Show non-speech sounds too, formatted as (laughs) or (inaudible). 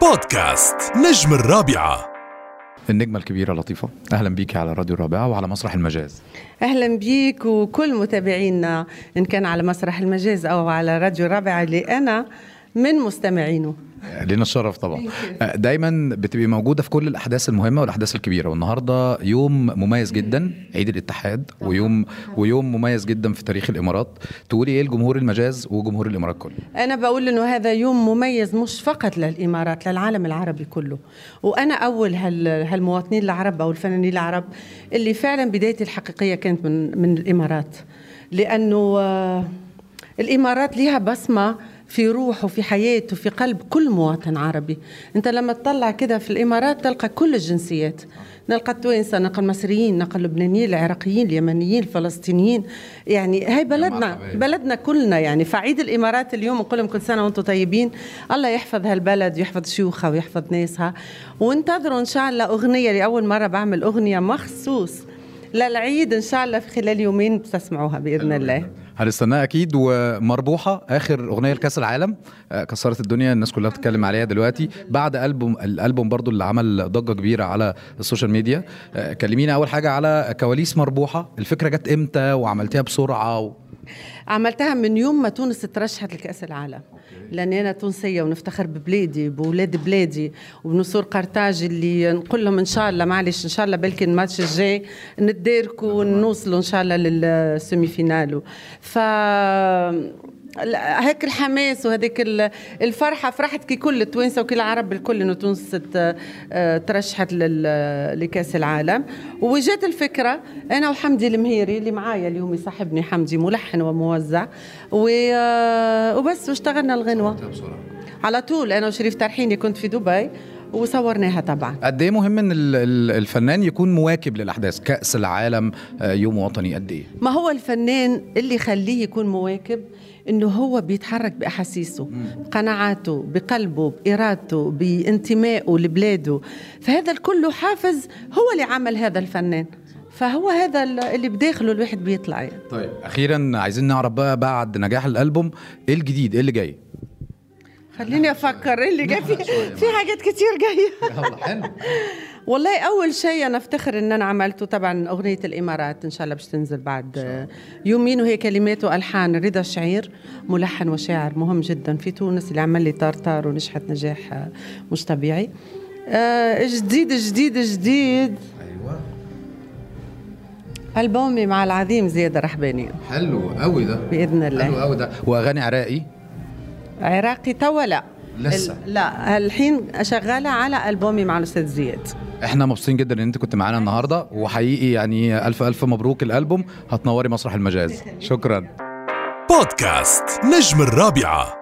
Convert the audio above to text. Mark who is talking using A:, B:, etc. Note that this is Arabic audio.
A: بودكاست نجم الرابعة.
B: النجمة الكبيرة لطيفة. أهلا بيك على راديو الرابعة وعلى مسرح المجاز.
C: أهلا بيك وكل متابعينا إن كان على مسرح المجاز أو على راديو الرابعة اللي أنا من مستمعينه.
B: لنا الشرف طبعا. دايما بتبقي موجودة في كل الأحداث المهمة والأحداث الكبيرة والنهاردة يوم مميز جدا عيد الاتحاد ويوم ويوم مميز جدا في تاريخ الإمارات. تقولي إيه لجمهور المجاز وجمهور الإمارات كله؟
C: أنا بقول إنه هذا يوم مميز مش فقط للإمارات للعالم العربي كله. وأنا أول هال هالمواطنين العرب أو الفنانين العرب اللي فعلا بدايتي الحقيقية كانت من من الإمارات. لأنه آه، الإمارات ليها بصمة في روح وفي حياة وفي قلب كل مواطن عربي. انت لما تطلع كده في الإمارات تلقى كل الجنسيات. نلقى التوانسة نلقى المصريين نلقى اللبنانيين العراقيين اليمنيين الفلسطينيين. يعني هاي بلدنا. بلدنا كلنا يعني. فعيد الإمارات اليوم نقول لهم كل سنة وأنتم طيبين. الله يحفظ هالبلد ويحفظ شيوخها ويحفظ ناسها. وانتظروا إن شاء الله أغنية لأول مرة بعمل أغنية مخصوص للعيد إن شاء الله في خلال يومين بتسمعوها بإذن الله.
B: هنستناها أكيد ومربوحة. آخر أغنية لكأس العالم آه، كسرت الدنيا الناس كلها بتتكلم عليها دلوقتي. بعد ألبوم الألبوم برضو اللي عمل ضجة كبيرة على ال social media. آه، كلمينا أول حاجة على كواليس مربوحة. الفكرة جت إمتى وعملتيها بسرعة و...
C: عملتها من يوم ما تونس ترشحت لكأس العالم. لأني أنا تونسية ونفتخر ببلادي بولاد بلادي وبنصور قرطاج اللي نقول لهم إن شاء الله معلش إن شاء الله بلكي الماتش الجاي نتداركوا ونوصلوا إن شاء الله لل semi final و ف هيك الحماس وهذيك ال- الفرحة فرحت كي كل التوانسة وكل العرب الكل إنه تونس آه، ترشحت لكأس العالم. وجات الفكرة أنا وحمدي المهيري اللي معايا اليوم يصاحبني حمدي ملحن وموزع آه، وبس واشتغلنا الغنوة. على طول. أنا وشريف ترحيني كنت في دبي وصورناها طبعا.
B: قد إيه مهم إن ال- ال- الفنان يكون مواكب للأحداث كأس العالم آه، يوم وطني قد إيه؟
C: ما هو الفنان اللي يخليه يكون مواكب؟ إنه هو بيتحرك بأحاسيسه بقناعاته بقلبه بإرادته بانتمائه لبلاده. فهذا الكل حافز هو اللي عمل هذا الفنان. فهو هذا ال- اللي بداخله الواحد بيطلع يعني.
B: طيب أخيرا عايزين نعرف بقى بعد نجاح الألبوم إيه الجديد؟ إيه اللي جاي؟
C: خليني أفكر إيه اللي جاي. في في حاجات كتير جاية.
B: يلا حلو. (laughs)
C: والله أول شيء أنا أفتخر إن أنا عملته طبعا أغنية الإمارات إن شاء الله باش تنزل بعد يومين وهي كلمات والحان رضا الشعير ملحن وشاعر مهم جدا في تونس اللي عمل لي طرطار ونجحت نجاح مش طبيعي. آه، جديد جديد جديد.
B: أيوه.
C: ألبومي مع العظيم زياد الرحباني.
B: حلو قوي ده.
C: بإذن
B: حلو
C: الله
B: قوي ده. وأغاني عراقي.
C: عراقي توا لا
B: لسه.
C: لا الحين شغاله على ألبومي مع الأستاذ زياد.
B: إحنا مبسوطين جدا إن أنت كنت معانا النهارده وحقيقي يعني ألف ألف مبروك الألبوم هتنوري مسرح المجاز. شكرا.
A: بودكاست نجم الرابعة.